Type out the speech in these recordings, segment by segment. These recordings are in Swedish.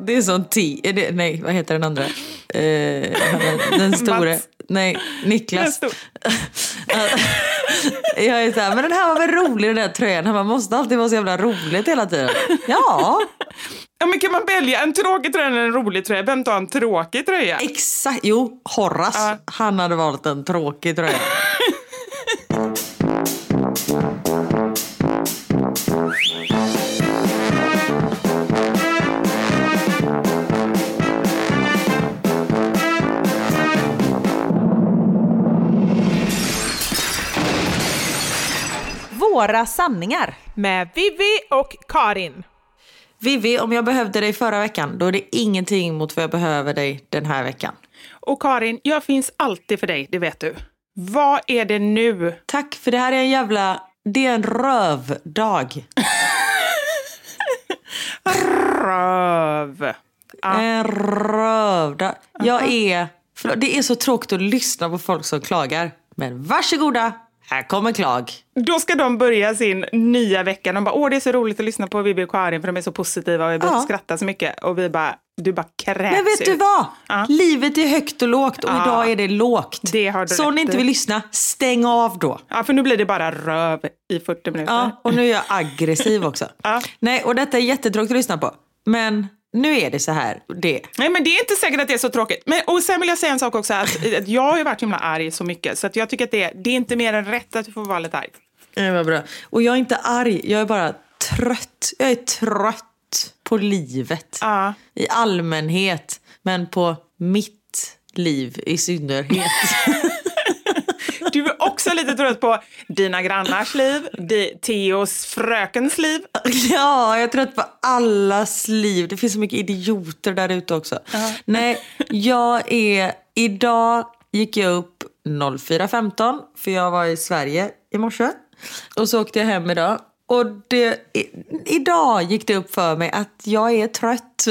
Det är sån T, är det, nej vad heter den andra? Eh, den store, Mats. nej Niklas. Jag är så här, men den här var väl rolig den där tröjan. Han bara, måste alltid vara så jävla roligt hela tiden. Ja, Ja, men kan man välja en tråkig tröja eller en rolig tröja? Vem tar en tråkig tröja? exakt. Jo, Horace, Ja. han hade valt en tråkig tröja. Våra sanningar. Med Vivi och Karin. Vivi, om jag behövde dig förra veckan, då är det ingenting mot vad jag behöver dig den här veckan. Och Karin, jag finns alltid för dig, det vet du. Vad är det nu? Tack, för det här är en jävla... Det är en rövdag. Röv. En rövdag. Jag är... Förlåt, det är så tråkigt att lyssna på folk som klagar. Men varsågoda, här kommer klag. Då ska de börja sin nya vecka. De bara, åh det är så roligt att lyssna på Vivi och Karin för de är så positiva och vi Ja. skrattar så mycket. Och vi bara, du bara kräks Men vet du ut. vad? Ja. Livet är högt och lågt och Ja. idag är det lågt. Det har du så om ni inte vill lyssna, stäng av då. Ja, för nu blir det bara röv i 40 minuter. Ja, och nu är jag aggressiv också. Ja. Nej, och detta är jättetråkigt att lyssna på. Men nu är det så här. Det. Nej, men det är inte säkert att det är så tråkigt. Men, och sen vill jag säga en sak också, att, att jag har ju varit himla arg så mycket, så att jag tycker att det, det är inte mer än rätt att du får vara lite arg. Det var bra. Och jag är inte arg, jag är bara trött. Jag är trött på livet. Ja. I allmänhet, men på mitt liv i synnerhet. Du är också lite trött på dina grannars liv, di, Theos frökens liv. Ja, jag är trött på allas liv. Det finns så mycket idioter där ute också. Nej, jag är... Idag gick jag upp 04.15 för jag var i Sverige i morse. Och så åkte jag hem idag. Och det, i, idag gick det upp för mig att jag är trött.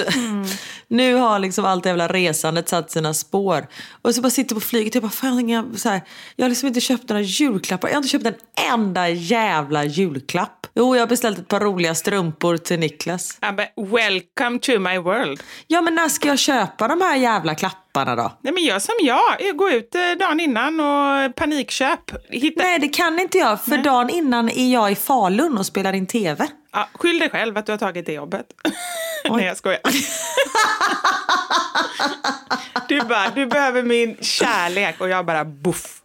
Nu har liksom allt det jävla resandet satt sina spår. Och så bara sitter på flyget och jag bara, fan, jag, så här, jag har liksom inte köpt några julklappar. Jag har inte köpt en enda jävla julklapp. Jo, jag har beställt ett par roliga strumpor till Niklas. Ja, men welcome to my world. Ja, men när ska jag köpa de här jävla klapparna då? Nej, men gör som jag, gå ut eh, dagen innan och panikköp. Hitta... Nej, det kan inte jag. För dagen innan är jag i Falun och spelar in TV. Ja, skyll dig själv att du har tagit det jobbet. Nej, jag skojar. du bara, du behöver min kärlek och jag bara boff.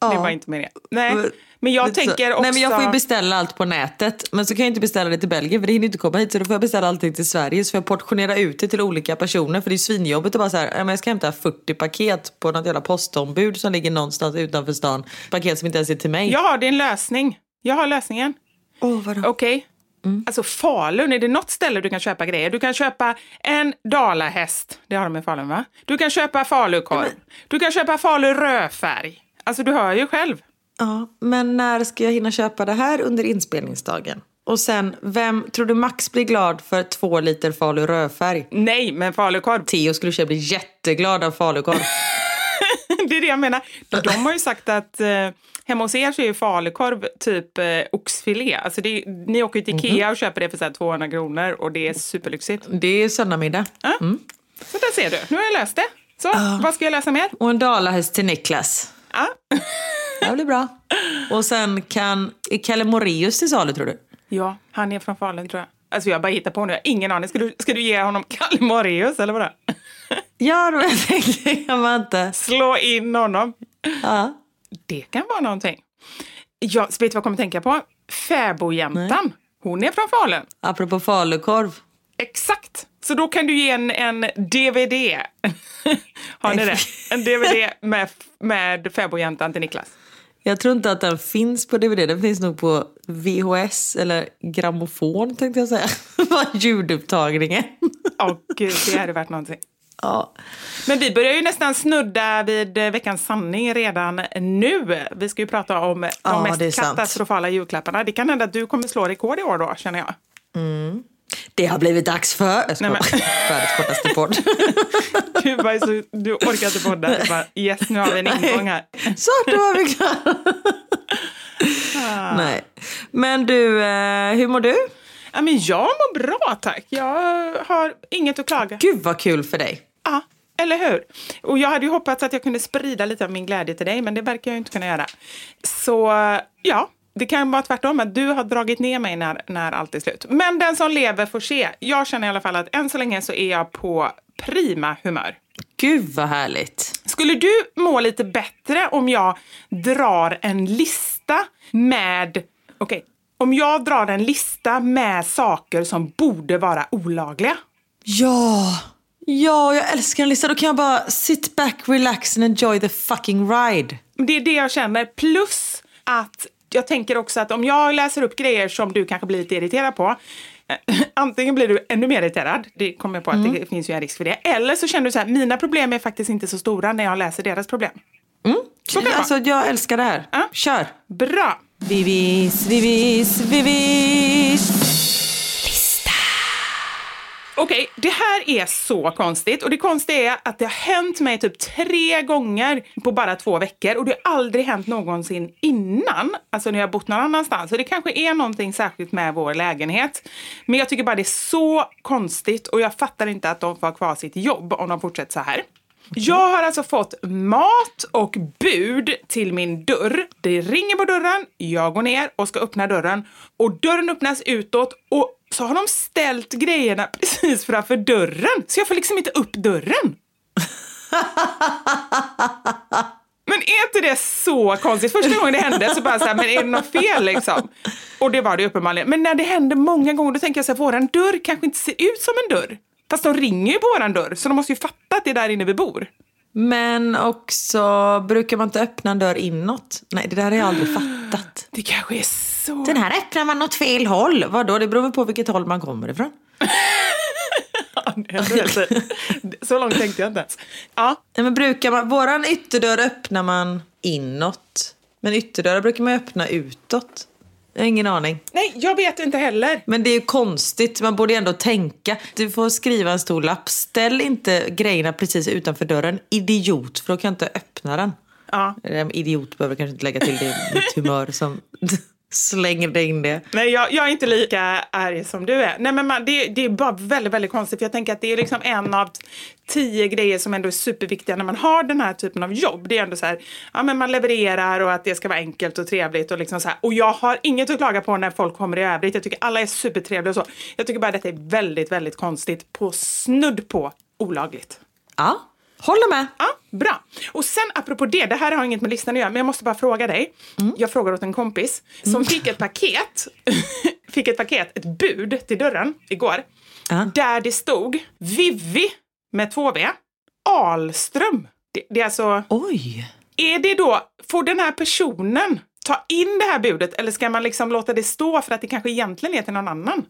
Det Ja. var inte meningen. Nej, men jag Lite så. tänker också... Nej, men jag får ju beställa allt på nätet. Men så kan jag inte beställa det till Belgien för det hinner inte komma hit. Så då får jag beställa allting till Sverige. Så får jag portionera ut det till olika personer. För det är svinjobbigt att bara så här, men jag ska hämta 40 paket på något jävla postombud som ligger någonstans utanför stan. Paket som inte ens är till mig. Jag har din lösning. Jag har lösningen. Vadå? Okej? Mm. Alltså Falun, är det något ställe du kan köpa grejer? Du kan köpa en dalahäst, det har de i Falun va? Du kan köpa falukorv. Du kan köpa falu rödfärg. Alltså du hör ju själv. Ja, men när ska jag hinna köpa det här under inspelningsdagen? Och sen, vem tror du Max blir glad för två liter Falu rödfärg? Nej, men falukorv, Theo skulle säga bli jätteglad av falukorv. det är det jag menar. De har ju sagt att eh, hemma hos er så är ju falukorv typ eh, oxfilé. Alltså det ni åker ju till Ikea och köper det för så här 200 kronor och det är superlyxigt. Det är söndagmiddag. Så där ser du, nu har jag löst det. Så, vad ska jag läsa mer? Och en dalahäst till Niklas. Ja. Det blir bra. Och sen kan... Är Kalle Moraeus till salu tror du? ja, han är från Falun tror jag. Alltså jag bara hittar på nu, jag har ingen aning. Ska du, ska du ge honom Kalle Moraeus eller vadå? Ja, men jag tänkte jag var inte... Slå in honom. Ja. Det kan vara någonting. Jag vet du vad jag kommer att tänka på? Fäbodjäntan. Hon är från Falun. Apropå falukorv. Exakt! Så då kan du ge en, en DVD. Har ni det? En DVD med, med Fäbodjäntan till Niklas. Jag tror inte att den finns på DVD. Den finns nog på VHS eller grammofon tänkte jag säga. Ljudupptagningen. Åh gud, det hade varit någonting. Ja. Men vi börjar ju nästan snudda vid eh, veckans sanning redan nu. Vi ska ju prata om de Ja, mest sant. katastrofala julklapparna. Det kan hända att du kommer slå rekord i år då, känner jag. Det har blivit dags för... Jag. Nej, men- Världens kortaste podd. Du, bara så, du orkar inte podda. Du bara, yes, nu har vi en ingång här. Så, då var vi klara. Nej. Men du, eh, hur mår du? Ja, men jag mår bra, tack. Jag har inget att klaga. Gud vad kul för dig. Ja, eller hur? Och jag hade ju hoppats att jag kunde sprida lite av min glädje till dig, men det verkar jag ju inte kunna göra. Så ja, det kan vara tvärtom, att du har dragit ner mig när, när allt är slut. Men den som lever får se. Jag känner i alla fall att än så länge så är jag på prima humör. Gud vad härligt. Skulle du må lite bättre om jag drar en lista med... Okej, om jag drar en lista med saker som borde vara olagliga. Ja, ja, jag älskar en lista. Då kan jag bara sit back, relax and enjoy the fucking ride. Det är det jag känner. Plus att jag tänker också att om jag läser upp grejer som du kanske blir lite irriterad på. eh, antingen blir du ännu mer irriterad, det kommer jag på att det finns ju en risk för det, eller så känner du så här, mina problem är faktiskt inte så stora när jag läser deras problem. Så kan. Alltså jag älskar det här. Ja. Kör! Bra! Vivis, vivis, vivis. Okej, det här är så konstigt. Och det konstiga är att det har hänt mig typ tre gånger på bara två veckor. Och det har aldrig hänt någonsin innan. Alltså när jag har bott någon annanstans. Så det kanske är någonting särskilt med vår lägenhet. Men jag tycker bara det är så konstigt. Och jag fattar inte att de får ha kvar sitt jobb om de fortsätter så här. Jag har alltså fått mat och bud till min dörr. Det ringer på dörren, jag går ner och ska öppna dörren. Och dörren öppnas utåt och så har de ställt grejerna precis framför dörren. Så jag får liksom inte upp dörren. Men är inte det så konstigt? Första gången det hände så bara så här, men är det något fel liksom? Och det var det uppenbarligen. Men när det händer många gånger då tänker jag så här, våran dörr kanske inte ser ut som en dörr. Fast de ringer ju på våran dörr, så de måste ju fatta att det är där inne vi bor. Men också, brukar man inte öppna en dörr inåt? Nej, det där har jag aldrig fattat. Det kanske är så... Den här öppnar man åt fel håll. Vadå? Det beror väl på vilket håll man kommer ifrån. Så långt tänkte jag inte ens. Ja, Nej, men brukar man, våran ytterdörr öppnar man inåt. Men ytterdörrar brukar man öppna utåt. Jag har ingen aning. nej, jag vet inte heller. Men det är ju konstigt, man borde ju ändå tänka. Du får skriva en stor lapp. Ställ inte grejerna precis utanför dörren. Idiot, för då kan jag inte öppna den. Ja. Idiot behöver kanske inte lägga till det mitt humör som slängde in det. Nej, jag, jag är inte lika arg som du är. Nej, men man, det, det är bara väldigt, väldigt konstigt. För jag tänker att det är liksom en av tio grejer som ändå är superviktiga när man har den här typen av jobb. Det är ändå så här, ja men man levererar och att det ska vara enkelt och trevligt och liksom så här. Och jag har inget att klaga på när folk kommer i övrigt. Jag tycker alla är supertrevliga och så. Jag tycker bara att detta är väldigt, väldigt konstigt på snudd på olagligt. Ja, håller med. Ja, bra. Och sen apropå det, det här har inget med listan att göra, men jag måste bara fråga dig. Jag frågar åt en kompis som fick ett paket, fick ett paket, ett bud till dörren igår. Ja. Där det stod Vivi med två V, Ahlström. Det, det är alltså, Oj. är det då, får den här personen ta in det här budet eller ska man liksom låta det stå för att det kanske egentligen är till någon annan?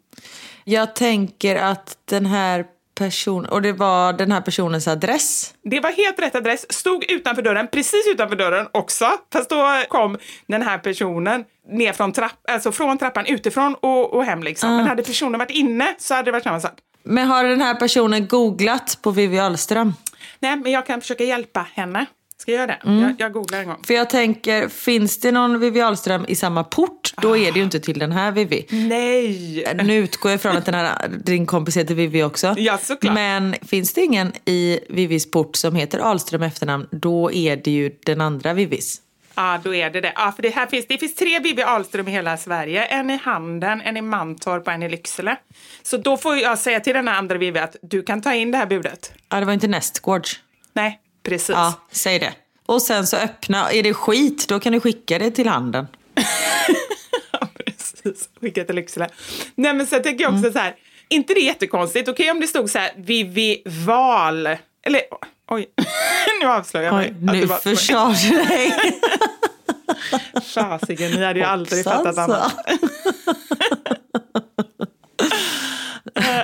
Jag tänker att den här personen, och det var den här personens adress. Det var helt rätt adress, stod utanför dörren, precis utanför dörren också. Fast då kom den här personen ner från, trapp, alltså från trappan utifrån och, och hem liksom. Men hade personen varit inne så hade det varit samma sak. Men har den här personen googlat på Vivi Ahlström? Nej, men jag kan försöka hjälpa henne. Ska jag göra det? Jag, jag googlar en gång. För jag tänker, finns det någon Vivi Ahlström i samma port, då är det ju inte till den här Vivi. Nej! Nu utgår jag från att den här, din kompis heter Vivi också. Ja, såklart. Men finns det ingen i Vivis port som heter Ahlström efternamn, då är det ju den andra Vivis. Ja, då är det det. Ja, för det här finns, det finns tre Bibi Ahlström i hela Sverige. En i Handen, en i Mantorp och en i Lycksele. Så då får jag säga till den andra Vivi att du kan ta in det här budet. Ja, det var inte Nästgårds. Nej, precis. Ja, säg det. Och sen så öppna, är det skit, då kan du skicka det till handen. Ja, precis. Skicka till Lycksele. Nej, men sen tänker jag också så här, inte det är jättekonstigt? Okej om det stod så här, Vivi Val. Eller, oj, nu avslöjar jag mig. Oj, nu var- försade du dig. Fasiken, ni hade ju aldrig fattat annat. Eh,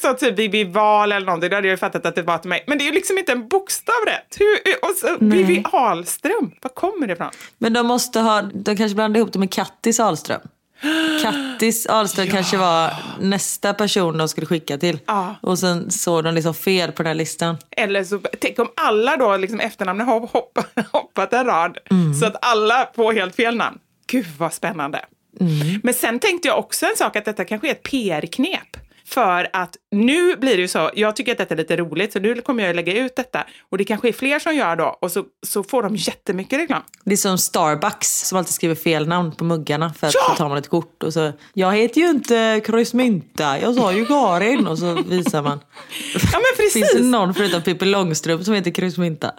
Stått typ Vivi Val eller någonting, då hade jag ju fattat att det var till mig. Men det är ju liksom inte en bokstav rätt. Hur, och så, Vivi Ahlström, var kommer det ifrån? Men de måste ha, de kanske blandade ihop det med Kattis Ahlström. Kattis Ahlström kanske var nästa person de skulle skicka till. Ja. Och sen såg de liksom fel på den här listan. Eller så, tänk om alla då liksom efternamnen har hoppat, hoppat en rad så att alla får helt fel namn. Gud vad spännande. Men sen tänkte jag också en sak att detta kanske är ett PR-knep. För att nu blir det ju så, jag tycker att detta är lite roligt så nu kommer jag lägga ut detta. Och det kanske är fler som gör då och så, så får de jättemycket reklam. Det är som Starbucks som alltid skriver fel namn på muggarna för att Ja! så tar man ett kort och så Jag heter ju inte Kryssmynta, jag sa ju Karin och så visar man. Ja men Finns det precis! någon förutom Pippi Långstrump som heter Kryssmynta?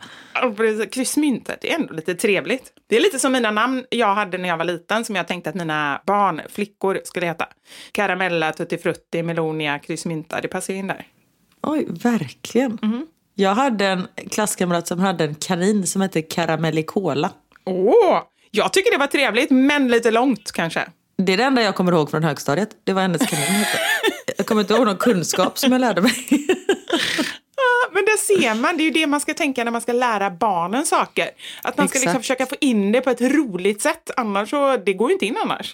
Precis. Kryssmyntet, det är ändå lite trevligt. Det är lite som mina namn jag hade när jag var liten som jag tänkte att mina barn, flickor, skulle heta. Caramella, Tutti Frutti, Melonia, Kryssmynta. Det passar in där. Oj, verkligen. Jag hade en klasskamrat som hade en kanin som hette Karamellicola. Åh! Jag tycker det var trevligt, men lite långt kanske. Det är det enda jag kommer ihåg från högstadiet. Det var hennes kanin hette. Jag kommer inte ihåg någon kunskap som jag lärde mig. Men det ser man, det är ju det man ska tänka när man ska lära barnen saker. Att man ska liksom försöka få in det på ett roligt sätt, annars så, det går ju inte in annars.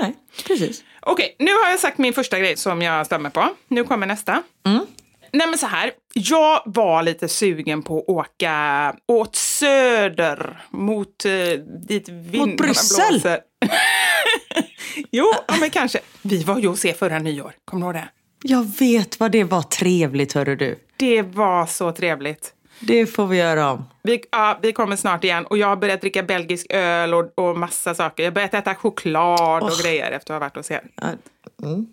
Nej, precis. Okej, nu har jag sagt min första grej som jag stämmer på. Nu kommer nästa. Nej men så här, jag var lite sugen på att åka åt söder mot eh, dit vindarna Bryssel? blåser. jo, ja, men kanske. Vi var ju och se förra nyår, kommer du ihåg det? Jag vet vad det var trevligt, hörru du. Det var så trevligt. Det får vi göra om. Vi, ja, vi kommer snart igen och jag har börjat dricka belgisk öl och, och massa saker. Jag har börjat äta choklad och grejer efter att ha varit hos er. Mm.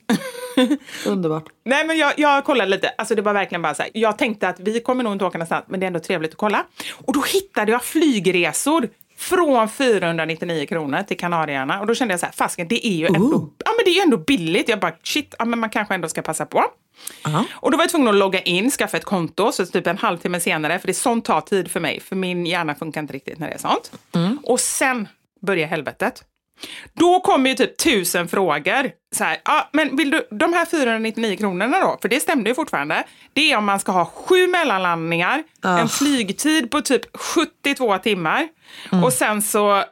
Underbart. Nej men jag, jag kollade lite, alltså det var verkligen bara så här. Jag tänkte att vi kommer nog inte åka någonstans men det är ändå trevligt att kolla. Och då hittade jag flygresor från 499 kronor till Kanarieöarna och då kände jag så här, fasken det är ju ändå, ja, men det är ju ändå billigt. Jag bara shit, ja, men man kanske ändå ska passa på. Och då var jag tvungen att logga in, skaffa ett konto, så typ en halvtimme senare, för det är sånt tar tid för mig, för min hjärna funkar inte riktigt när det är sånt. Och sen börjar helvetet. Då kommer ju typ tusen frågor. Så här, ja, men vill du, de här 499 kronorna då, för det stämde ju fortfarande, det är om man ska ha sju mellanlandningar, en flygtid på typ 72 timmar och sen så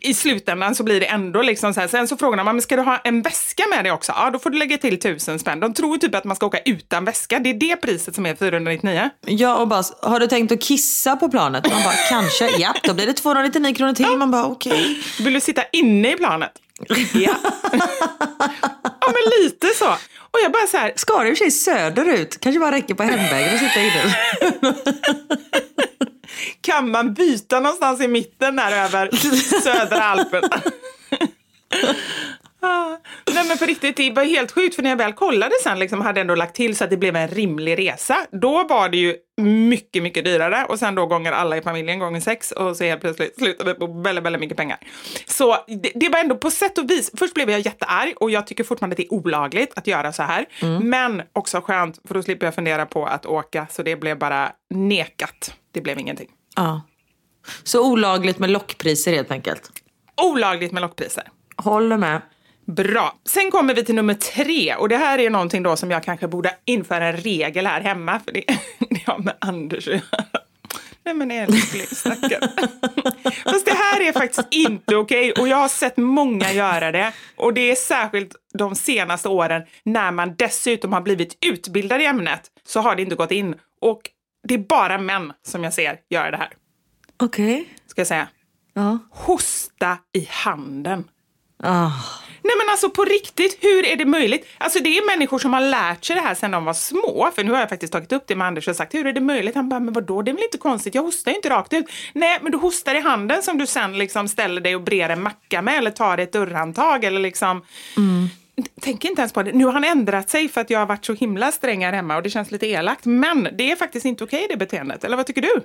i slutändan så blir det ändå liksom så här, sen så frågar man, men ska du ha en väska med dig också? Ja, då får du lägga till tusen spänn. De tror typ att man ska åka utan väska. Det är det priset som är 499. Ja, och bara, har du tänkt att kissa på planet? Man bara, kanske. Ja, då blir det 299 kronor till. Man bara, okej. Vill du sitta inne i planet? Ja. ja, men lite så. Och jag bara så här, Ska du i och för sig söderut? Kanske bara räcker på hemvägen att sitta inne. kan man byta någonstans i mitten där över södra Alperna? Ah. Nej men på riktigt, det var helt sjukt för när jag väl kollade sen liksom hade ändå lagt till så att det blev en rimlig resa. Då var det ju mycket, mycket dyrare och sen då gånger alla i familjen gånger sex och så helt plötsligt slutade det på väldigt, väldigt mycket pengar. Så det, det var ändå på sätt och vis, först blev jag jättearg och jag tycker fortfarande att det är olagligt att göra så här. Men också skönt för då slipper jag fundera på att åka så det blev bara nekat. Det blev ingenting. Ja. Så olagligt med lockpriser helt enkelt. Olagligt med lockpriser. Håller med. Bra. Sen kommer vi till nummer tre och det här är någonting då som jag kanske borde införa en regel här hemma för det, det har med Anders att göra. Nej men älskling, stackarn. Fast det här är faktiskt inte okej och jag har sett många göra det. Och det är särskilt de senaste åren när man dessutom har blivit utbildad i ämnet så har det inte gått in. Och det är bara män som jag ser göra det här. Okej. Ska jag säga. Ja. Hosta i handen. Ah. Nej men alltså på riktigt, hur är det möjligt? Alltså det är människor som har lärt sig det här sedan de var små. För nu har jag faktiskt tagit upp det med Anders och sagt, hur är det möjligt? Han bara, men vadå, det är väl inte konstigt, jag hostar ju inte rakt ut. Nej, men du hostar i handen som du sen liksom ställer dig och brer en macka med eller tar ett dörrhandtag eller liksom... Tänk inte ens på det. Nu har han ändrat sig för att jag har varit så himla sträng här hemma och det känns lite elakt. Men det är faktiskt inte okej det beteendet. Eller vad tycker du?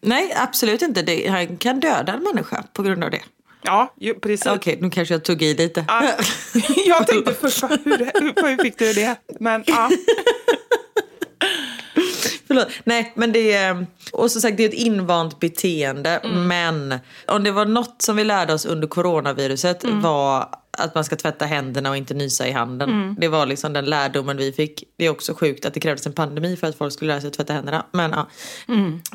Nej, absolut inte. Det, han kan döda en människa på grund av det. Ja, ju, precis. Okej, nu kanske jag tog i lite. Ja, jag tänkte först, hur, hur, hur fick du det? Men ja. Förlåt. Nej, men det är... Och som sagt, det är ett invant beteende. Men om det var något som vi lärde oss under coronaviruset var att man ska tvätta händerna och inte nysa i handen. Det var liksom den lärdomen vi fick. Det är också sjukt att det krävdes en pandemi för att folk skulle lära sig att tvätta händerna. Men ja.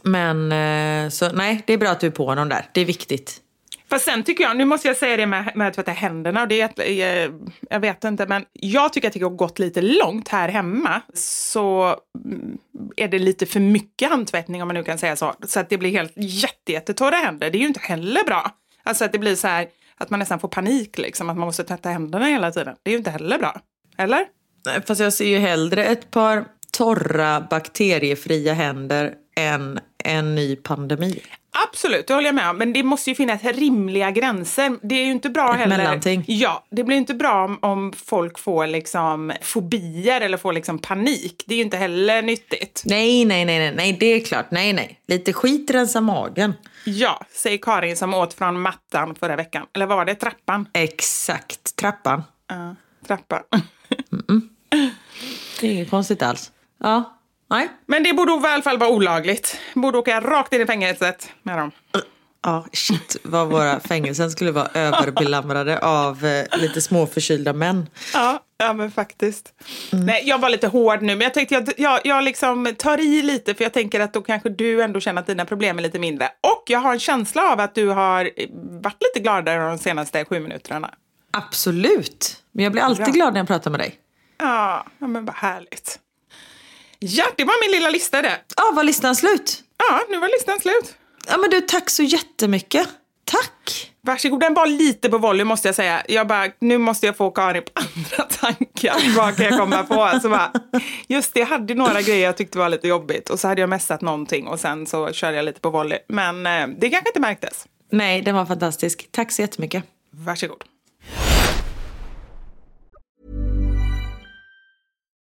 Men eh, så nej, det är bra att du är på honom där. Det är viktigt. Fast sen tycker jag, nu måste jag säga det med, med att tvätta händerna, och det är, eh, jag vet inte, men jag tycker att det har gått lite långt här hemma. Så mm, är det lite för mycket handtvättning om man nu kan säga så. Så att det blir helt jätte, jättetorra händer. Det är ju inte heller bra. Alltså att det blir så här, att man nästan får panik liksom, att man måste tvätta händerna hela tiden. Det är ju inte heller bra. Eller? Nej, Fast jag ser ju hellre ett par torra bakteriefria händer än en ny pandemi. Absolut, det håller jag med om. Men det måste ju finnas rimliga gränser. Det är ju inte bra Ett heller. mellanting. Ja, det blir inte bra om, om folk får liksom fobier eller får liksom panik. Det är ju inte heller nyttigt. Nej, nej, nej, nej, nej, det är klart. Nej, nej. Lite skit rensar magen. Ja, säger Karin som åt från mattan förra veckan. Eller var det? Trappan? Exakt. Trappan. Ja, trappan. Det är inget konstigt alls. Ja. Nej. Men det borde i alla fall vara olagligt. Borde åka rakt in i fängelset med dem. Ja, shit vad våra fängelsen skulle vara överbelamrade av eh, lite småförkylda män. Ja, ja men faktiskt. Nej, jag var lite hård nu, men jag tänkte jag, jag, jag liksom tar i lite för jag tänker att då kanske du ändå känner att dina problem är lite mindre. Och jag har en känsla av att du har varit lite gladare de senaste sju minuterna. Absolut. Men jag blir alltid Bra. glad när jag pratar med dig. Ja, ja men vad härligt. Ja, det var min lilla lista det. Ja, var listan slut? Ja, nu var listan slut. Ja, men du, tack så jättemycket. Tack. Varsågod, den var lite på volley måste jag säga. Jag bara, nu måste jag få Karin på andra tankar. Vad kan jag komma på? Så bara, just det, jag hade några grejer jag tyckte var lite jobbigt. Och så hade jag messat någonting och sen så körde jag lite på volley. Men eh, det kanske inte märktes. Nej, den var fantastisk. Tack så jättemycket. Varsågod.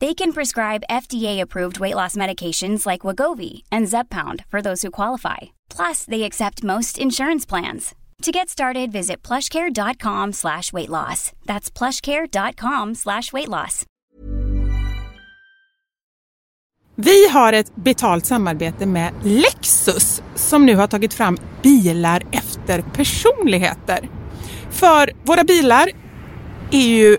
They can prescribe FDA-approved weight loss medications like Wagovi and Zeppound for those who qualify. Plus, they accept most insurance plans. To get started, visit plushcare.com slash weight loss. That's plushcare.com slash weight loss. Vi har ett betalt samarbete med Lexus som nu har tagit fram bilar efter personligheter. För våra bilar är ju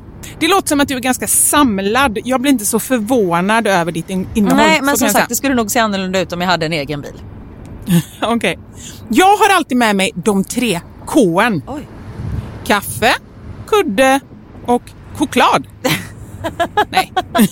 Det låter som att du är ganska samlad. Jag blir inte så förvånad över ditt in- innehåll. Nej men som sagt det skulle nog se annorlunda ut om jag hade en egen bil. Okej. Jag har alltid med mig de tre. Oj. Kaffe, kudde och choklad. Nej.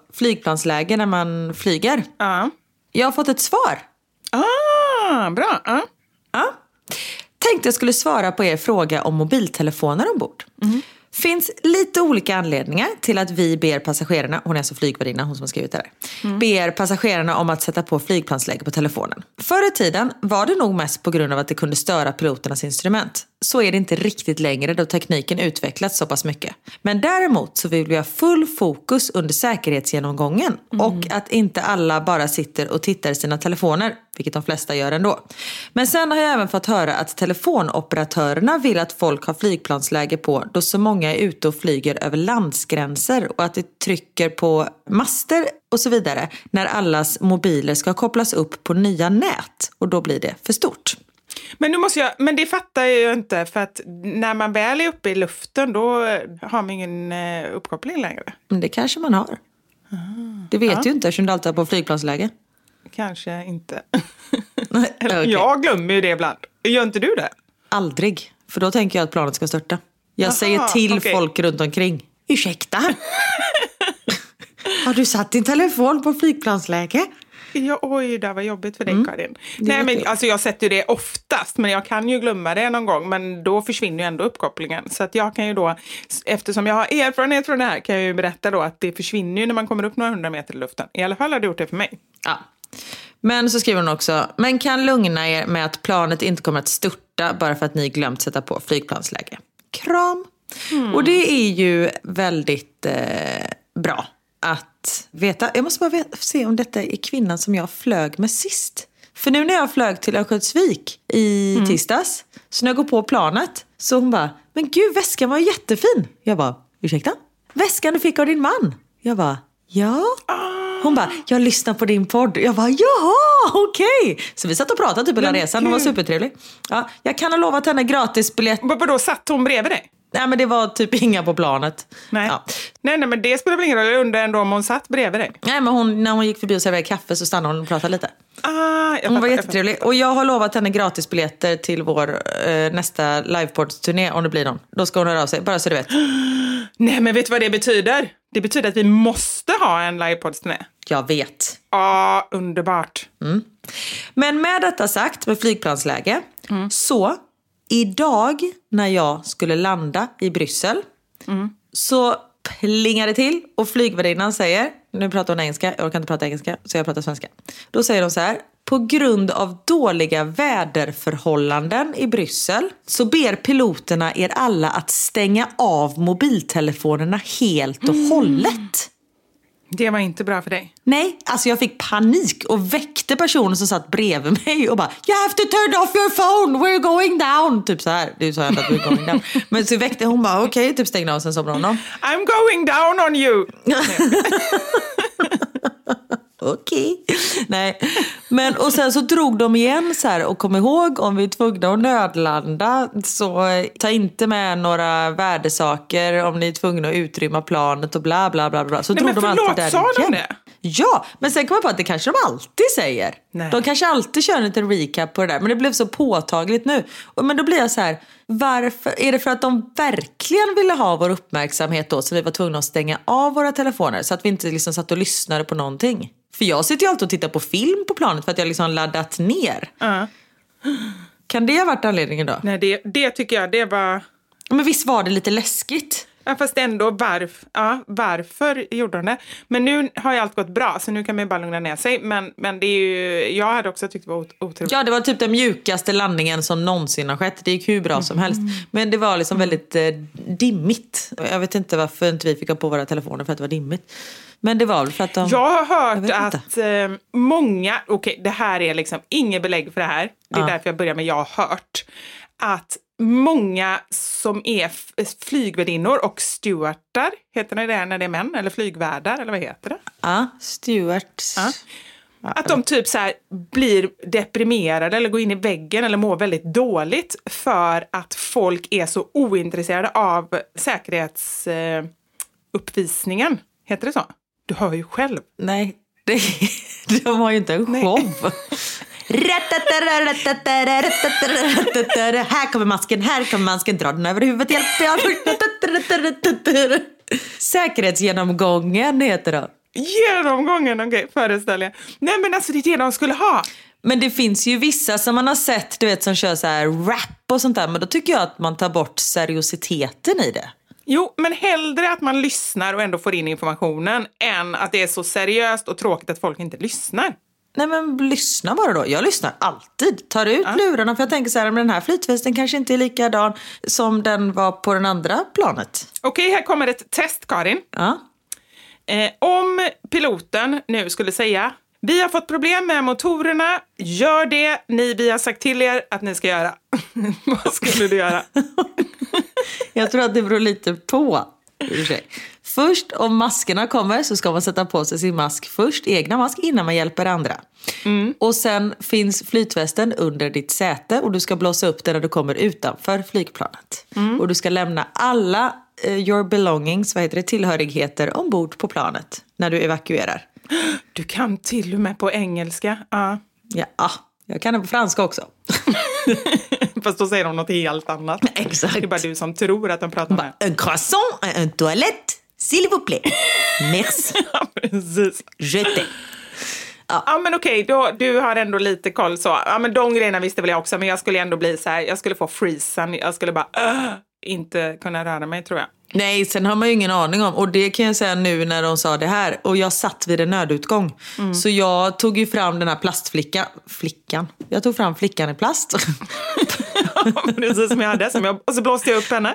flygplansläge när man flyger. Ja. Jag har fått ett svar. Ah, bra. Ja. Ja. Tänkte jag skulle svara på er fråga om mobiltelefoner ombord. Finns lite olika anledningar till att vi ber passagerarna, hon är alltså flygvärdinna, hon som har skrivit det där. Ber passagerarna om att sätta på flygplansläge på telefonen. Förr i tiden var det nog mest på grund av att det kunde störa piloternas instrument. Så är det inte riktigt längre då tekniken utvecklats så pass mycket. Men däremot så vill vi ha full fokus under säkerhetsgenomgången och att inte alla bara sitter och tittar i sina telefoner, vilket de flesta gör ändå. Men sen har jag även fått höra att telefonoperatörerna vill att folk har flygplansläge på då så många är ute och flyger över landsgränser och att det trycker på master och så vidare när allas mobiler ska kopplas upp på nya nät och då blir det för stort. Men, nu måste jag, men det fattar jag ju inte för att när man väl är uppe i luften då har man ingen eh, uppkoppling längre. Men det kanske man har. Det vet du ju inte eftersom du alltid har på flygplansläge. Kanske inte. Nej, okej. Jag glömmer ju det ibland. Gör inte du det? Aldrig. För då tänker jag att planet ska störta. Jag Jaha, säger till okej. folk runt omkring. Ursäkta? har du satt din telefon på flygplansläge? Ja, oj, det var jobbigt för dig Karin. det Nej, men, alltså, jag sätter ju det oftast, men jag kan ju glömma det någon gång. Men då försvinner ju ändå uppkopplingen. Så att jag kan ju då, eftersom jag har erfarenhet från det här, kan jag ju berätta då att det försvinner ju när man kommer upp några hundra meter i luften. I alla fall har det gjort det för mig. Ja. Men så skriver hon också, men kan lugna er med att planet inte kommer att störta bara för att ni glömt sätta på flygplansläge. Kram! Och det är ju väldigt eh, bra att veta. Jag måste bara veta, se om detta är kvinnan som jag flög med sist. För nu när jag flög till Örnsköldsvik i tisdags, så när jag går på planet, så hon bara, men gud väskan var jättefin. Jag bara, ursäkta? Väskan du fick av din man? Jag bara, ja. Hon bara, jag lyssnar på din podd. Jag bara, jaha, okej. Så vi satt och pratade typ hela resan. Hon var supertrevlig. Ja, jag kan ha lovat henne gratisbiljett. Vad Vadå, satt hon bredvid dig? Nej men det var typ inga på planet. Nej. Ja. nej, nej, men det spelar väl ingen roll. Jag undrar ändå om hon satt bredvid dig. Nej men hon, när hon gick förbi och serverade kaffe så stannade hon och pratade lite. Ah, jag Hon fattar, var jag jättetrevlig. Och jag har lovat henne gratisbiljetter till vår eh, nästa livepods-turné om det blir någon. Då ska hon höra av sig, bara så du vet. Nej, men vet du vad det betyder? Det betyder att vi måste ha en livepods-turné. Jag vet. Ja, underbart. Men med detta sagt, med flygplansläge, så idag när jag skulle landa i Bryssel så plingar det till och flygvärdinnan säger, nu pratar hon engelska, jag orkar inte prata engelska så jag pratar svenska. Då säger hon så här, på grund av dåliga väderförhållanden i Bryssel så ber piloterna er alla att stänga av mobiltelefonerna helt och hållet. Det var inte bra för dig. Nej, alltså jag fick panik och väckte personen som satt bredvid mig och bara You have to turn off your phone, we're going down. Typ så här. Det sa jag inte att we're going down. Men så väckte hon bara okej, okay, typ stängde av och sen somnade hon om. I'm going down on you! Okej. Nej. Men och sen så drog de igen så här och kom ihåg om vi är tvungna att nödlanda så eh, ta inte med några värdesaker om ni är tvungna att utrymma planet och bla bla bla. bla. Så Nej, drog de alltid där sa de igen. det? Ja, men sen kom jag på att det kanske de alltid säger. Nej. De kanske alltid kör en liten recap på det där. Men det blev så påtagligt nu. Och- Men då blir jag så här, varför? Är det för att de verkligen ville ha vår uppmärksamhet då så vi var tvungna att stänga av våra telefoner så att vi inte liksom satt och lyssnade på någonting? För jag sitter ju alltid och tittar på film på planet för att jag liksom har laddat ner. Ja. Kan det ha varit anledningen då? Nej, det, det tycker jag, det var... Men visst var det lite läskigt? Ja, fast ändå, varf, ja, varför gjorde de det? Men nu har ju allt gått bra, så nu kan man ju bara lugna ner sig. Men, men det är ju, jag hade också tyckt det var ot- otroligt. Ja, det var typ den mjukaste landningen som någonsin har skett. Det gick hur bra som helst. Men det var liksom väldigt eh, dimmigt. Jag vet inte varför inte vi fick ha på våra telefoner för att det var dimmigt. Men det var väl för att de... Jag har Jag hört vet att eh, många, okej det här är liksom inget belägg för det här, det är Ja. därför jag börjar med jag har hört, att många som är flygvärdinnor och stewardar, heter det det när det är män, eller flygvärdar, eller vad heter det? Ja, Stuart. Ja. Att de typ så blir deprimerade eller går in i väggen eller mår väldigt dåligt för att folk är så ointresserade av säkerhetsuppvisningen. Eh. Heter det så? Du hör ju själv. Nej, det, de har ju inte en show. Här kommer masken, här kommer masken, dra den över huvudet, hjälp. Säkerhetsgenomgången heter det. Genomgången, okej, föreställer jag. Nej men alltså det är det de skulle ha. Men det finns ju vissa som man har sett du vet, som kör så här rap och sånt där. Men då tycker jag att man tar bort seriositeten i det. Jo, men hellre att man lyssnar och ändå får in informationen än att det är så seriöst och tråkigt att folk inte lyssnar. Nej men lyssna bara då. Jag lyssnar alltid. Tar ut lurarna för jag tänker så här, men den här flytvästen kanske inte är likadan som den var på den andra planet. Okej, här kommer ett test, Karin. Ja. Eh, om piloten nu skulle säga vi har fått problem med motorerna, gör det ni vi har sagt till er att ni ska göra. Vad skulle du göra? Jag tror att det beror lite på. Först om maskerna kommer så ska man sätta på sig sin mask först, egna mask, innan man hjälper andra. Och sen finns flytvästen under ditt säte och du ska blåsa upp den när du kommer utanför flygplanet. Och du ska lämna alla eh, your belongings, vad heter det, tillhörigheter ombord på planet när du evakuerar. Du kan till och med på engelska. Ja. Ja, ah, jag kan det på franska också. Fast då säger de något helt annat. Exakt. Det är bara du som tror att de pratar med. Un croissant, un toilette, s'il vous plaît. Merci. Ja, precis. Je t'aime. Ja men okej, då, du har ändå lite koll så. Ja men de grejerna visste väl jag också, men jag skulle ändå bli så här, jag skulle få freezen, jag skulle bara "Åh!" inte kunna röra mig tror jag. Nej, sen har man ju ingen aning om. Och det kan jag säga nu när de sa det här. Och jag satt vid en nödutgång. Så jag tog ju fram den här plastflickan. Flickan? Jag tog fram flickan i plast. Precis som jag hade, som jag, och så blåste jag upp henne.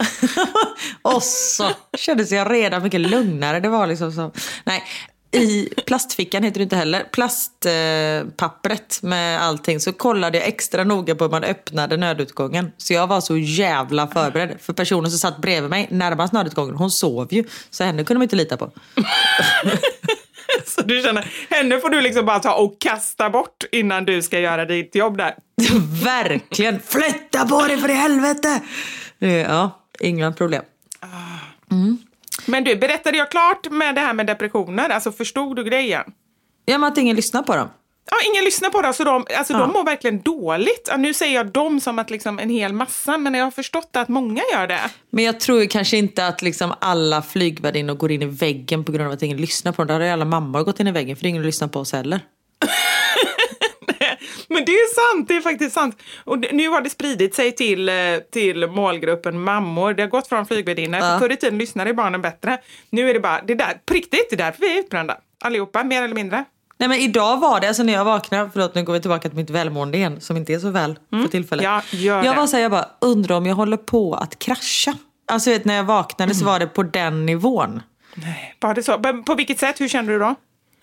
och så kändes jag redan mycket lugnare. Det var liksom så. Nej, i plastfickan heter det inte heller. Plastpappret med allting. Så kollade jag extra noga på hur man öppnade nödutgången. Så jag var så jävla förberedd. För personen som satt bredvid mig närmast nödutgången, hon sov ju. Så henne kunde man inte lita på. Så du känner, henne får du liksom bara ta och kasta bort innan du ska göra ditt jobb där. Verkligen! Flytta på dig för i helvete! Eh, Ja, inga problem. Men du, berättade jag klart med det här med depressioner? Alltså förstod du grejen? Ja, men att ingen lyssnar på dem. Ja, ingen lyssnar på det, så de, alltså, de mår verkligen dåligt. Ja, nu säger jag dem som att liksom en hel massa, men jag har förstått att många gör det. Men jag tror kanske inte att liksom alla flygvärdinnor går in i väggen på grund av att ingen lyssnar på dem. Där hade ju alla mammor gått in i väggen för det är ingen lyssnar på oss heller. Men det är sant, det är faktiskt sant. Och nu har det spridit sig till, eh, till målgruppen mammor. Det har gått från flygvärdinnor. Ja. Förr i tiden lyssnade barnen bättre. Nu är det bara, det där, på riktigt, det är därför vi är utbrända. Allihopa, mer eller mindre. Nej men idag var det, alltså när jag vaknade, förlåt nu går vi tillbaka till mitt välmående igen som inte är så väl för tillfället. Ja, gör jag var så här, jag bara undrar om jag håller på att krascha. Alltså vet, när jag vaknade så var det på den nivån. Var det så? Men På vilket sätt? Hur kände du då?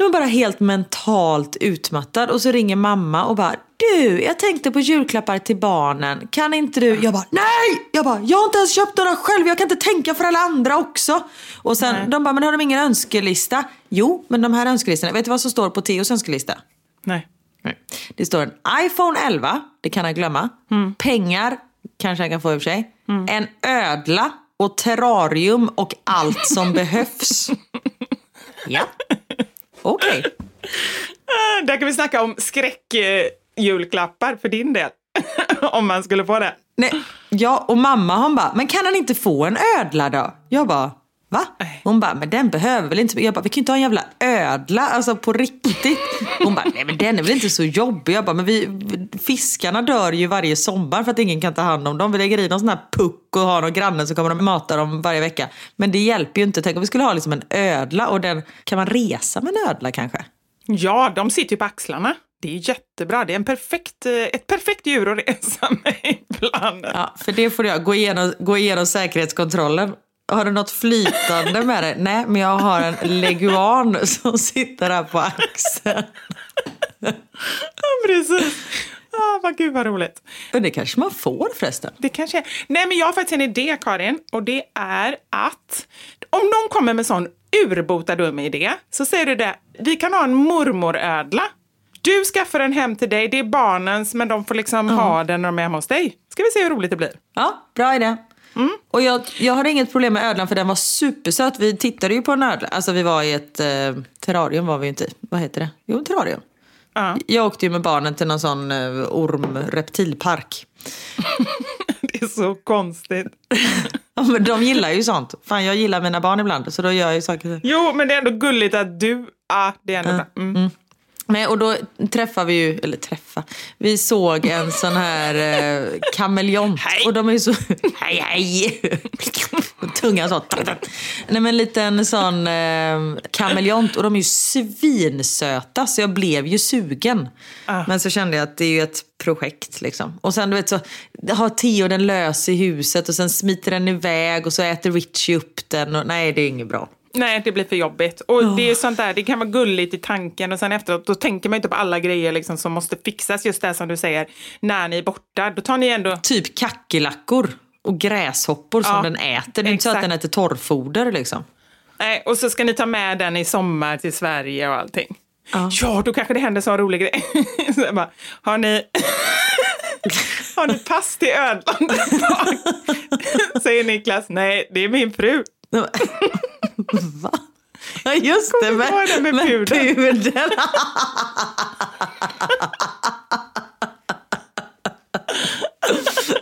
Jag var bara helt mentalt utmattad och så ringer mamma och bara Du, jag tänkte på julklappar till barnen. Kan inte du? Jag bara nej! Jag bara jag har inte ens köpt några själv. Jag kan inte tänka för alla andra också. Och sen de bara men har de ingen önskelista? Jo, men de här önskelistorna. Vet du vad som står på Theos önskelista? Nej. Nej. Det står en iPhone 11, det kan jag glömma. Pengar, kanske jag kan få i och för sig. En ödla och terrarium och allt som behövs. Ja, okej. Ah, Där kan vi snacka om skräckjulklappar för din del. Om man skulle få det. Nej, ja, och mamma hon bara, men kan han inte få en ödla då? Jag bara, va? Hon bara, men den behöver väl inte... Jag bara, vi kan ju inte ha en jävla ödla, alltså på riktigt. Hon bara, nej men den är väl inte så jobbig. Jag bara, men vi, fiskarna dör ju varje sommar för att ingen kan ta hand om dem. Vi lägger i någon sån här puck och har någon granne så kommer de mata dem varje vecka. Men det hjälper ju inte. Tänk om vi skulle ha liksom en ödla och den, kan man resa med en ödla kanske? Ja, de sitter ju på axlarna. Det är jättebra. Det är en perfekt, eh, ett perfekt djur att resa med ibland. Ja, för det får jag gå igenom, gå igenom säkerhetskontrollen. Har du något flytande med dig? Nej, men jag har en leguan som sitter här på axeln. Ja, precis. Ah, vad gud vad roligt. Det kanske man får förresten. Det kanske är. Nej, men jag har faktiskt en idé, Karin. Och det är att om någon kommer med sån urbota dum idé så säger du det. Vi kan ha en mormorödla. Du skaffar den hem till dig. Det är barnens, men de får liksom ha den när de är hemma hos dig. Ska vi se hur roligt det blir. Ja, bra idé. Och jag, jag har inget problem med ödlan för den var supersöt. Vi tittade ju på en ödla. Alltså vi var i ett eh, terrarium var vi ju inte i. Vad heter det? Jo, terrarium. Ja. Jag åkte ju med barnen till någon sån eh, orm-reptilpark. Det är så konstigt. Ja, men de gillar ju sånt. Fan, jag gillar mina barn ibland, så då gör jag ju saker. Jo, men det är ändå gulligt att du... Ja, det är ändå bra. Mm. Nej, och då träffade vi ju, eller träffa, vi såg en sån här eh, kameleont. Och de är ju så, hej hej. Tungan så. Nej men en liten sån eh, kameleont och de är ju svinsöta så jag blev ju sugen. Men så kände jag att det är ju ett projekt liksom. Och sen du vet så har Theo den lös i huset och sen smiter den iväg och så äter Richie upp den. Och, nej det är inget bra. Nej, det blir för jobbigt. Och det är sånt där, det kan vara gulligt i tanken och sen efteråt, då tänker man inte på alla grejer liksom som måste fixas. Just det som du säger, när ni är borta, då tar ni ändå... typ kackerlackor och gräshoppor som Ja, den äter. Det är inte så att den äter torrfoder liksom. Nej, och så ska ni ta med den i sommar till Sverige och allting. Ja. Ja, då kanske det händer så rolig grej. så bara, har ni... har ni pass till ödlan? Säger Niklas, nej, det är min fru. Va? Ja just det, ihåg det med pudeln? pudeln.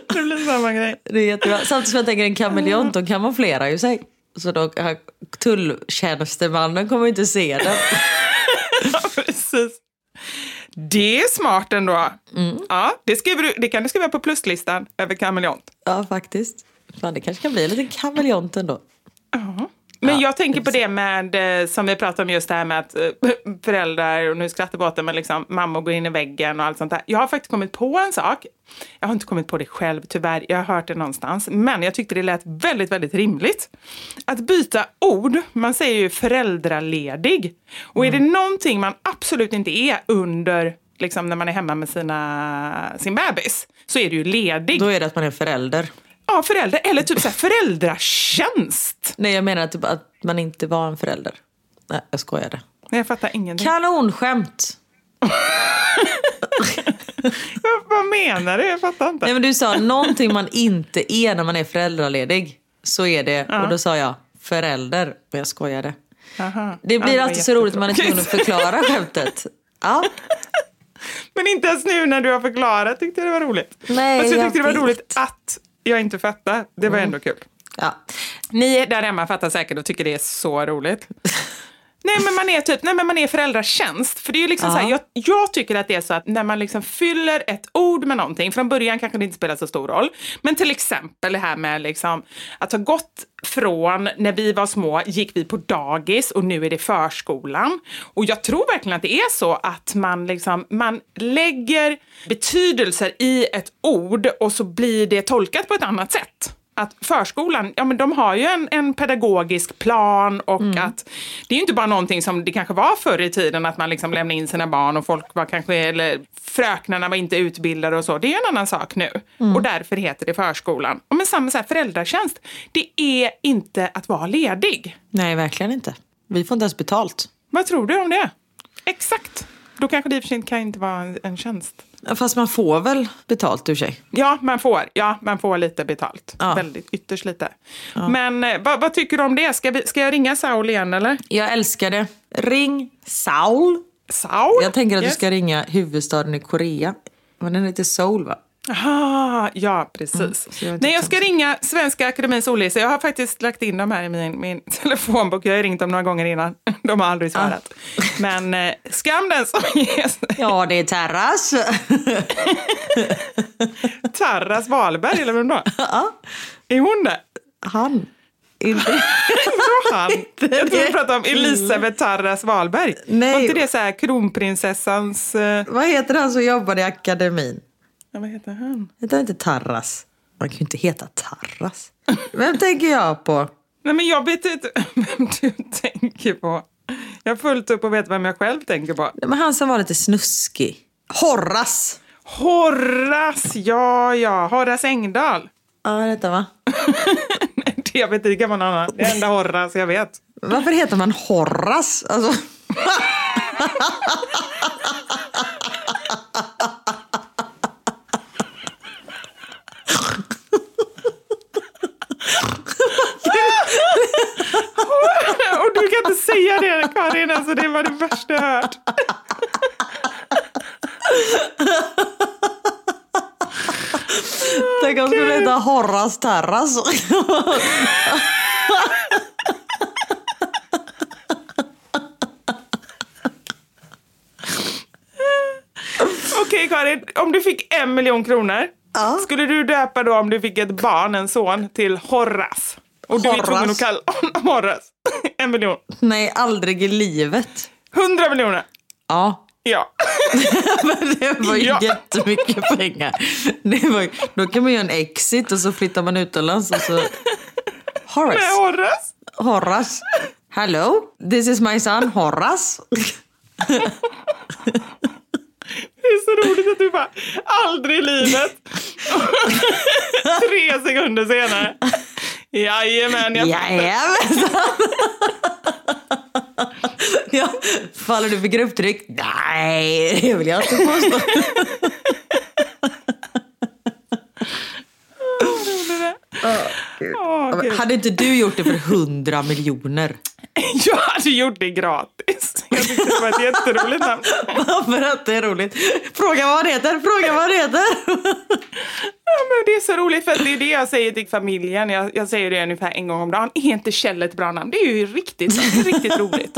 Det blir samma grej. Det är jättebra. Samtidigt som jag tänker en kameleont, de kamouflerar ju sig. Så då, tulltjänstemannen kommer inte se den. Ja, precis. Det är smart ändå. Ja, det, skriver du, det kan du skriva på pluslistan över kameleont. Ja faktiskt. Fan, det kanske kan bli en liten kameleont ändå. Men jag tänker på det med, eh, som vi pratade om just det här med att eh, föräldrar, och nu skrattar båten, men liksom mammor går in i väggen och allt sånt där. Jag har faktiskt kommit på en sak. Jag har inte kommit på det själv tyvärr, jag har hört det någonstans. Men jag tyckte det lät väldigt, väldigt rimligt. Att byta ord, man säger ju föräldraledig. Och är det någonting man absolut inte är under, liksom när man är hemma med sina, sin bebis, så är det ju ledig. Då är det att man är förälder. Ja, förälder, eller typ så här föräldratjänst. Nej jag menar typ att man inte var en förälder. Nej jag skojade. Nej, Jag fattar ingenting. Kanonskämt! Vad- menar du? Jag fattar inte. Nej men du sa någonting man inte är när man är föräldraledig. Så är det. Och då sa jag förälder. Men jag skojade. Aha. Det blir Ja, alltid så roligt när man är tvungen att förklara skämtet. Ja. Men inte ens nu när du har förklarat tyckte jag det var roligt. Nej, Fast jag jag tyckte det var vet. Roligt att jag inte fattade. Det var ändå kul. Ja. Ni där hemma fattar säkert och tycker det är så roligt. Nej men man är typ, nej men man är föräldratjänst. För det är ju liksom så här, jag, jag tycker att det är så att när man liksom fyller ett ord med någonting, från början kanske det inte spelar så stor roll, men till exempel det här med liksom att ha gått från när vi var små gick vi på dagis och nu är det förskolan. Och jag tror verkligen att det är så att man liksom, man lägger betydelser i ett ord och så blir det tolkat på ett annat sätt att förskolan, ja men de har ju en, en pedagogisk plan och att det är ju inte bara någonting som det kanske var förr i tiden att man liksom lämnade in sina barn och folk var kanske, eller fröknarna var inte utbildade och så. Det är en annan sak nu och därför heter det förskolan. Och men samma så här, föräldratjänst, det är inte att vara ledig. Nej, verkligen inte. Vi får inte ens betalt. Vad tror du om det? Exakt. Då kanske det i och för sig inte kan inte vara en, en tjänst. Ja, Fast man får väl betalt ur sig? Ja, man får, ja, man får lite betalt. Ja. Väldigt, ytterst lite. Men eh, vad, vad tycker du om det? Ska, vi, ska jag ringa Saul igen eller? Jag älskar det. Ring Saul. Saul? Jag tänker att Yes. du ska ringa huvudstaden i Korea. Men den heter Seoul va? Aha, ja, precis. Mm, Nej, inte jag ska ringa Svenska Akademins ordlista. Jag har faktiskt lagt in dem här i min, min telefonbok. Jag har ringt dem några gånger innan. De har aldrig svarat. Men eh, skam den som ges. Ja, det är Terras. Tarras Wahlberg, eller vem då? Är hon det? Han. Inte... Han? Jag tror du pratade om Elisabeth Tarras Wahlberg. Nej. Var inte det så här kronprinsessans... Eh, Vad heter han som jobbar i akademin? Ja, vad heter han? Heter han inte Tarras? Man kan ju inte heta Tarras. Vem tänker jag på? Nej, men jag vet inte vem du tänker på. Jag har fullt upp och vet vem jag själv tänker på. Nej, Men han som var lite snuskig. Horras. Horace, ja, ja. Horace Engdahl. Ja, detta va? Nej, det vet inte, det kan vara någon annan. Det är enda Horace jag vet. Varför heter man Horras? Alltså... Och du kan inte säga det, Karin. Alltså, det var det värsta jag hört. Tänk om skulle heta Horras Terras. Okej, Karin. Om du fick en miljon kronor, Ja. skulle du döpa då om du fick ett barn, en son, till Horace? Och du är tvungen att kalla honom Horace. En miljon. Nej, aldrig i livet. Hundra miljoner. Ja, Ja. men det var ju Ja. jättemycket pengar. Det var, ju- då kan man göra en exit och så flyttar man utomlands och så... Med Horace. Horace. Horace. Hello, this is my son Horace. Det är så roligt att du bara, aldrig i livet. Tre sekunder senare. Jajamän, jag Jajamensan. ja, faller du för grupptryck? Nej, det vill jag inte påstå. Åh, Gud. Hade inte du gjort det för hundra miljoner? Jag hade gjort det gratis. Jag tyckte det var ett jätteroligt namn. För att det är roligt. Fråga vad det heter, fråga vad det heter. Ja, men det är så roligt för det är det jag säger till familjen. Jag, jag säger det ungefär en gång om dagen. Är inte Kjell ett bra namn? Det är ju riktigt, riktigt roligt.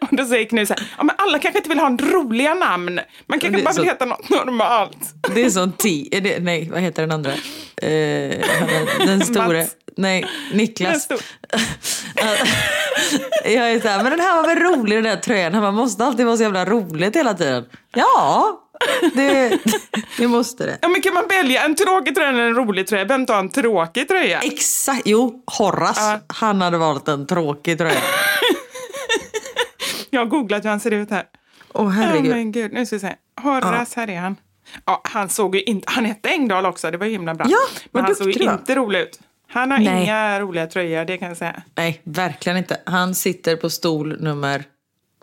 Och då säger Knut så här, ja, men alla kanske inte vill ha en roliga namn. Man kanske bara vill så- heta något normalt. Det är är det- Nej, vad heter den andra? Eh, den stora. Mats. Nej, Niklas. Den stor- Jag är så här, men den här var väl rolig den där tröjan. Bara, måste alltid vara så jävla roligt hela tiden. Ja, det, det måste det. Ja, men kan man välja en tråkig tröja eller en rolig tröja? Vem tar en tråkig tröja? Exakt, jo, Horace. Ja. Han hade valt en tråkig tröja. Jag har googlat hur han ser ut här. Åh Åh herregud. men gud, nu ska vi se. Horace, här är han. Ja, han såg ju inte, han hette Engdahl också, det var ju himla bra. Ja, men vad han såg ju inte rolig ut. Han har Nej. inga roliga tröjor, det kan jag säga. Nej, verkligen inte. Han sitter på stol nummer,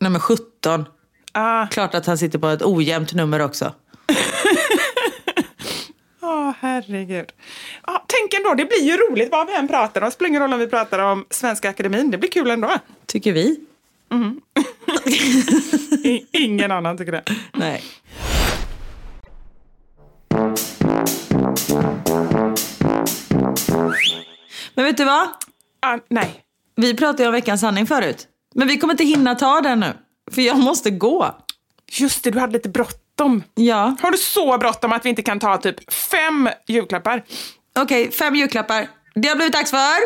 nummer 17. Ah, Klart att han sitter på ett ojämnt nummer också. Åh, herregud. Ja, tänk ändå, det blir ju roligt vad vi än pratar om. Spelar ingen roll om vi pratar om Svenska Akademin, det blir kul ändå. Tycker vi. I, ingen annan tycker det. Nej. Men vet du vad? Ah, nej. Vi pratade ju om veckans sanning förut. Men vi kommer inte hinna ta den nu. För jag måste gå. Just det, du hade lite bråttom. Ja. Har du så bråttom att vi inte kan ta typ fem julklappar? Okej, fem julklappar. Det har blivit dags för...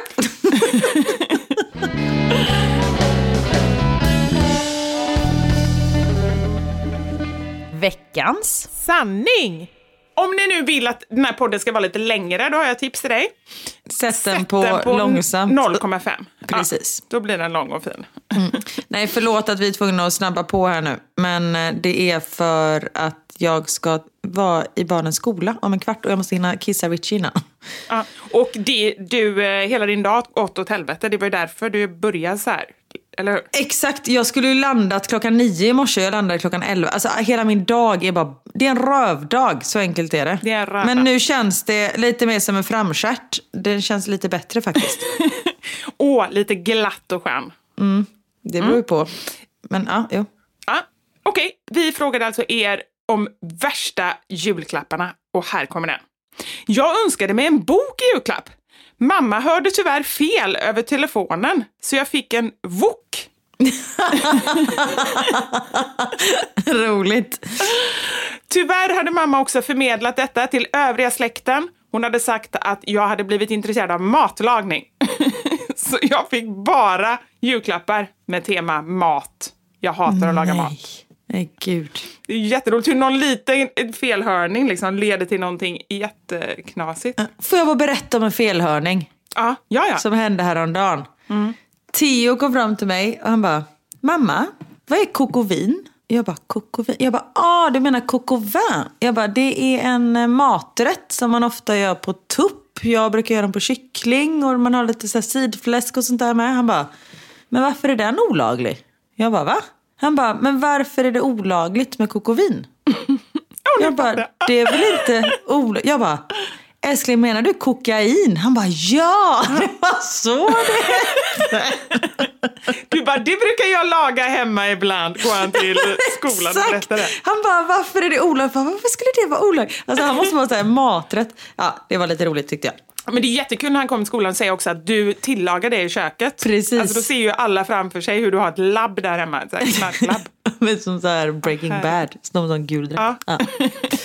Veckans. Sanning! Om ni nu vill att den här podden ska vara lite längre, då har jag tips till dig. Sätt den Sätt på, den på långsamt. 0,5. Precis. Ja, då blir den lång och fin. Nej, förlåt att vi är tvungna att snabba på här nu. Men eh, det är för att jag ska vara i barnens skola om en kvart och jag måste hinna kissa Richie innan. Ja. Och det, du, eh, hela din dag gått åt helvete. Det var ju därför du började så här. Eller? Exakt, jag skulle ju landat klockan nio i morse, jag landade klockan elva. Alltså hela min dag är bara, det är en rövdag, så enkelt är det. Det är rövdag. Men nu känns det lite mer som en framstjärt. Det känns lite bättre faktiskt. Åh, lite glatt och skön. Det beror ju på. Men ja, jo. Ja, Okej, vi frågade alltså er om värsta julklapparna och här kommer den. Jag önskade mig en bok i julklapp. Mamma hörde tyvärr fel över telefonen, så jag fick en wok. Roligt. Tyvärr hade mamma också förmedlat detta till övriga släkten. Hon hade sagt att jag hade blivit intresserad av matlagning. Så jag fick bara julklappar med tema mat. Jag hatar att laga mat. Nej, gud. Det är jätteroligt hur någon liten felhörning liksom leder till någonting jätteknasigt. Får jag bara berätta om en felhörning Ja, ja, ja. som hände häromdagen? Theo kom fram till mig och han bara, mamma, vad är kokovin? Jag bara, kokovin? Jag bara, ah, du menar coquevin? Jag bara, det är en eh, maträtt som man ofta gör på tupp. Jag brukar göra den på kyckling och man har lite så sidfläsk och sånt där med. Han bara, men varför är den olaglig? Jag bara, va? Han bara, men varför är det olagligt med kokovin? Jag bara, det är väl inte olagligt? Jag bara, älskling menar du kokain? Han bara, ja, det var så det Du bara, det brukar jag laga hemma ibland. Går han till skolan och berättar det. Han bara, varför är det olagligt? Varför skulle det vara olagligt? Alltså han måste vara så här maträtt. Ja, det var lite roligt tyckte jag. Men det är jättekul när han kommer till skolan och säger också att du tillagar det i köket. Precis. Alltså då ser ju alla framför sig hur du har ett labb där hemma. Ett här knarklabb. Men som så här Breaking Bad, som någon gul dräkt. Ja. Ja.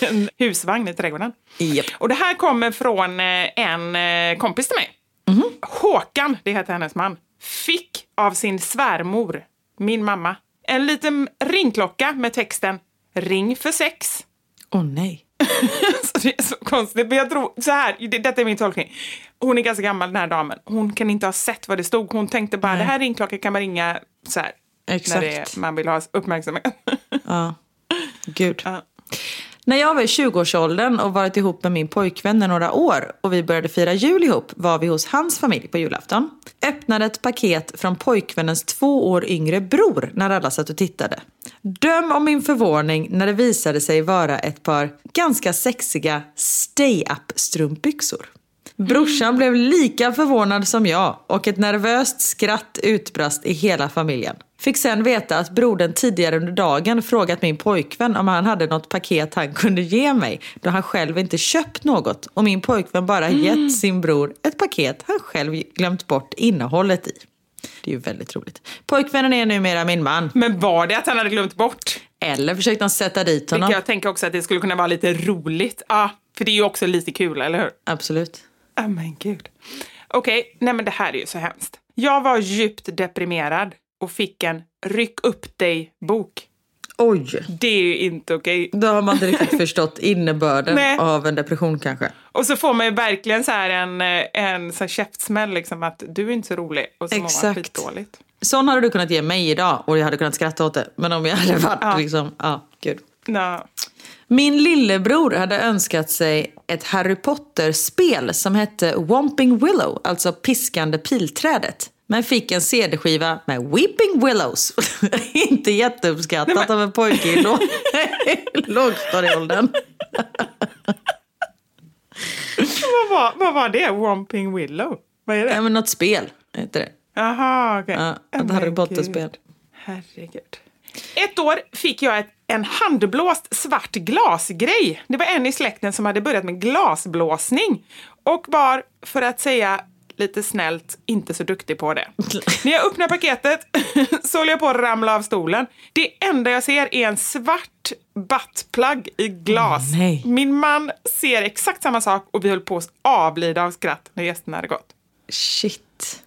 en husvagn i trädgården. Japp. Och det här kommer från eh, en eh, kompis till mig. Mhm. Håkan, det heter hennes man, fick av sin svärmor, min mamma, en liten ringklocka med texten Ring för sex. Åh nej. Så det är så konstigt. Men jag tror, så här, det- detta är min tolkning. Hon är ganska gammal den här damen. Hon kan inte ha sett vad det stod. Hon tänkte bara, Nej. det här ringklockan kan man ringa så här. Exakt. När det man vill ha uppmärksamhet. Ja. Gud. Ja. När jag var i 20-årsåldern och varit ihop med min pojkvän i några år och vi började fira jul ihop var vi hos hans familj på julafton. Öppnade ett paket från pojkvännens två år yngre bror när alla satt och tittade. Döm om min förvåning när det visade sig vara ett par ganska sexiga stay-up strumpbyxor. Brorsan blev lika förvånad som jag och ett nervöst skratt utbrast i hela familjen. Fick sen veta att brodern tidigare under dagen frågat min pojkvän om han hade något paket han kunde ge mig då han själv inte köpt något och min pojkvän bara gett sin bror ett paket han själv glömt bort innehållet i. Det är ju väldigt roligt. Pojkvännen är numera min man. Men var det att han hade glömt bort? Eller försökte han sätta dit honom. jag tänker också att det skulle kunna vara lite roligt. Ja, för det är ju också lite kul, eller hur? Absolut. Oh men gud. Okej, nej men det här är ju så hemskt. Jag var djupt deprimerad och fick en ryck upp dig-bok. Oj. Det är ju inte okej. Då har man inte riktigt förstått innebörden av en depression kanske. Och så får man ju verkligen så här en, eh, en så här käftsmäll liksom att du är inte så rolig och så mår man Exakt. skitdåligt. Sån hade du kunnat ge mig idag och jag hade kunnat skratta åt det. Men om jag hade varit Ja. liksom, ja, gud. Ja. Min lillebror hade önskat sig ett Harry Potter-spel som hette Womping Willow, alltså piskande pilträdet. Men fick en CD-skiva med Weeping Willows. Inte jätteuppskattat av en pojke i lå- i lågstadieåldern. Vad, var, vad var det? Womping Willow? Vad är Ja, det? men något spel heter det. Jaha, okej. Ja, Oh ett my Harry. Potter-spel. Herregud. Ett år fick jag ett en handblåst svart glasgrej. Det var en i släkten som hade börjat med glasblåsning och var, för att säga lite snällt, inte så duktig på det. När jag öppnar paketet så håller jag på att ramla av stolen. Det enda jag ser är en svart buttplug i glas. Nej. Min man ser exakt samma sak och vi höll på att avlida av skratt när gästerna hade gått. Shit.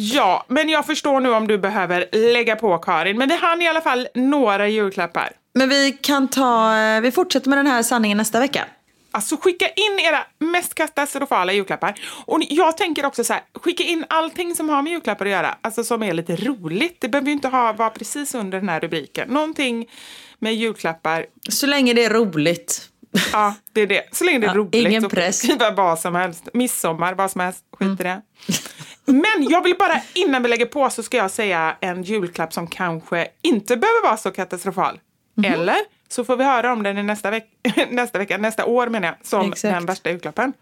Ja, men jag förstår nu om du behöver lägga på Karin. Men vi hann i alla fall några julklappar. Men vi kan ta, eh, vi fortsätter med den här sanningen nästa vecka. Alltså skicka in era mest katastrofala julklappar. Och jag tänker också så här, skicka in allting som har med julklappar att göra, alltså som är lite roligt. Det behöver ju inte ha, vara precis under den här rubriken. Någonting med julklappar. Så länge det är roligt. Ja, det är det. Så länge det är Ja, roligt. ingen press. Skriva vad som helst. Midsommar, vad som helst. Skit i det. Men jag vill bara, innan vi lägger på så ska jag säga en julklapp som kanske inte behöver vara så katastrofal. Mhm. Eller så får vi höra om den i nästa, veck nästa vecka, nästa år menar jag, som Exakt. den värsta julklappen.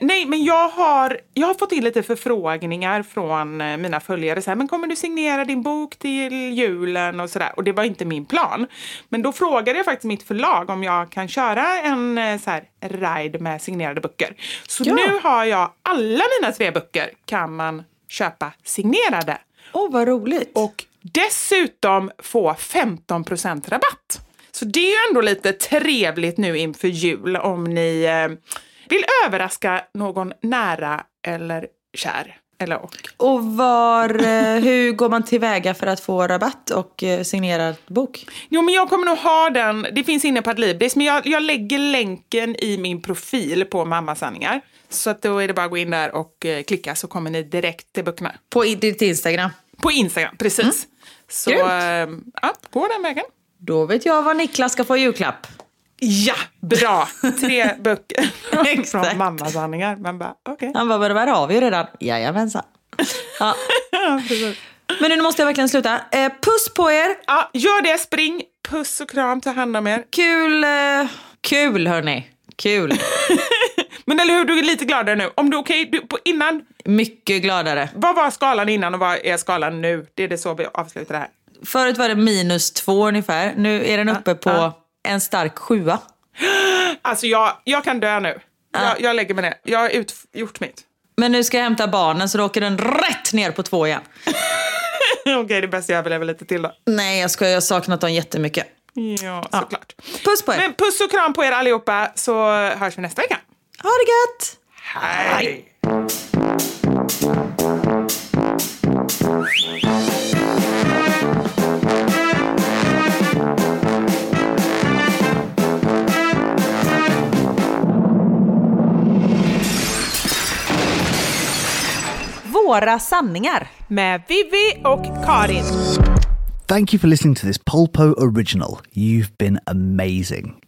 Nej, men jag har, jag har fått in lite förfrågningar från eh, mina följare. Så här, men kommer du signera din bok till julen och sådär? Och det var inte min plan. Men då frågade jag faktiskt mitt förlag om jag kan köra en eh, så här, ride med signerade böcker. Så Ja. nu har jag alla mina tre böcker kan man köpa signerade. Åh, vad roligt. Och dessutom få 15% rabatt. Så det är ju ändå lite trevligt nu inför jul om ni eh, vill överraska någon nära eller kär. Eller och. Och var, eh, hur går man tillväga för att få rabatt och eh, signerad bok? Jo, men jag kommer nog ha den. Det finns inne på Adlibris, men jag, jag lägger länken i min profil på Mammasanningar. Så att då är det bara att gå in där och klicka så kommer ni direkt till böckerna. På ditt Instagram. På Instagram, precis. Så Grymt. eh, ja, gå den vägen. Då vet jag vad Niklas ska få i julklapp. Ja, bra! Tre böcker från mammasanningar. Man bara, okej. Han bara, men det här har vi ju redan. Jajamensan. Ja. Men nu måste jag verkligen sluta. Eh, puss på er. Ja, gör det, spring. Puss och kram, ta hand om er. Kul, eh, kul hörni. Kul. Men eller hur, du är lite gladare nu. Om du okej, du, på innan, Mycket gladare. vad var skalan innan och vad är skalan nu? Det är det så vi avslutar det här. Förut var det minus två ungefär. Nu är den uppe på ja. en stark sjua. Alltså jag, jag kan dö nu. Jag, jag lägger mig ner. Jag har gjort mitt. Men nu ska jag hämta barnen så då åker den rätt ner på två igen. okej, det bästa jag överlever lite till då. Nej, jag ska jag har saknat dem jättemycket. Ja, såklart. Puss på er. Men puss och kram på er allihopa så hörs vi nästa vecka. Ha det gött! Hej! Våra sanningar. Med Vivi och Karin. Thank you for listening to this Polpo original. You've been amazing.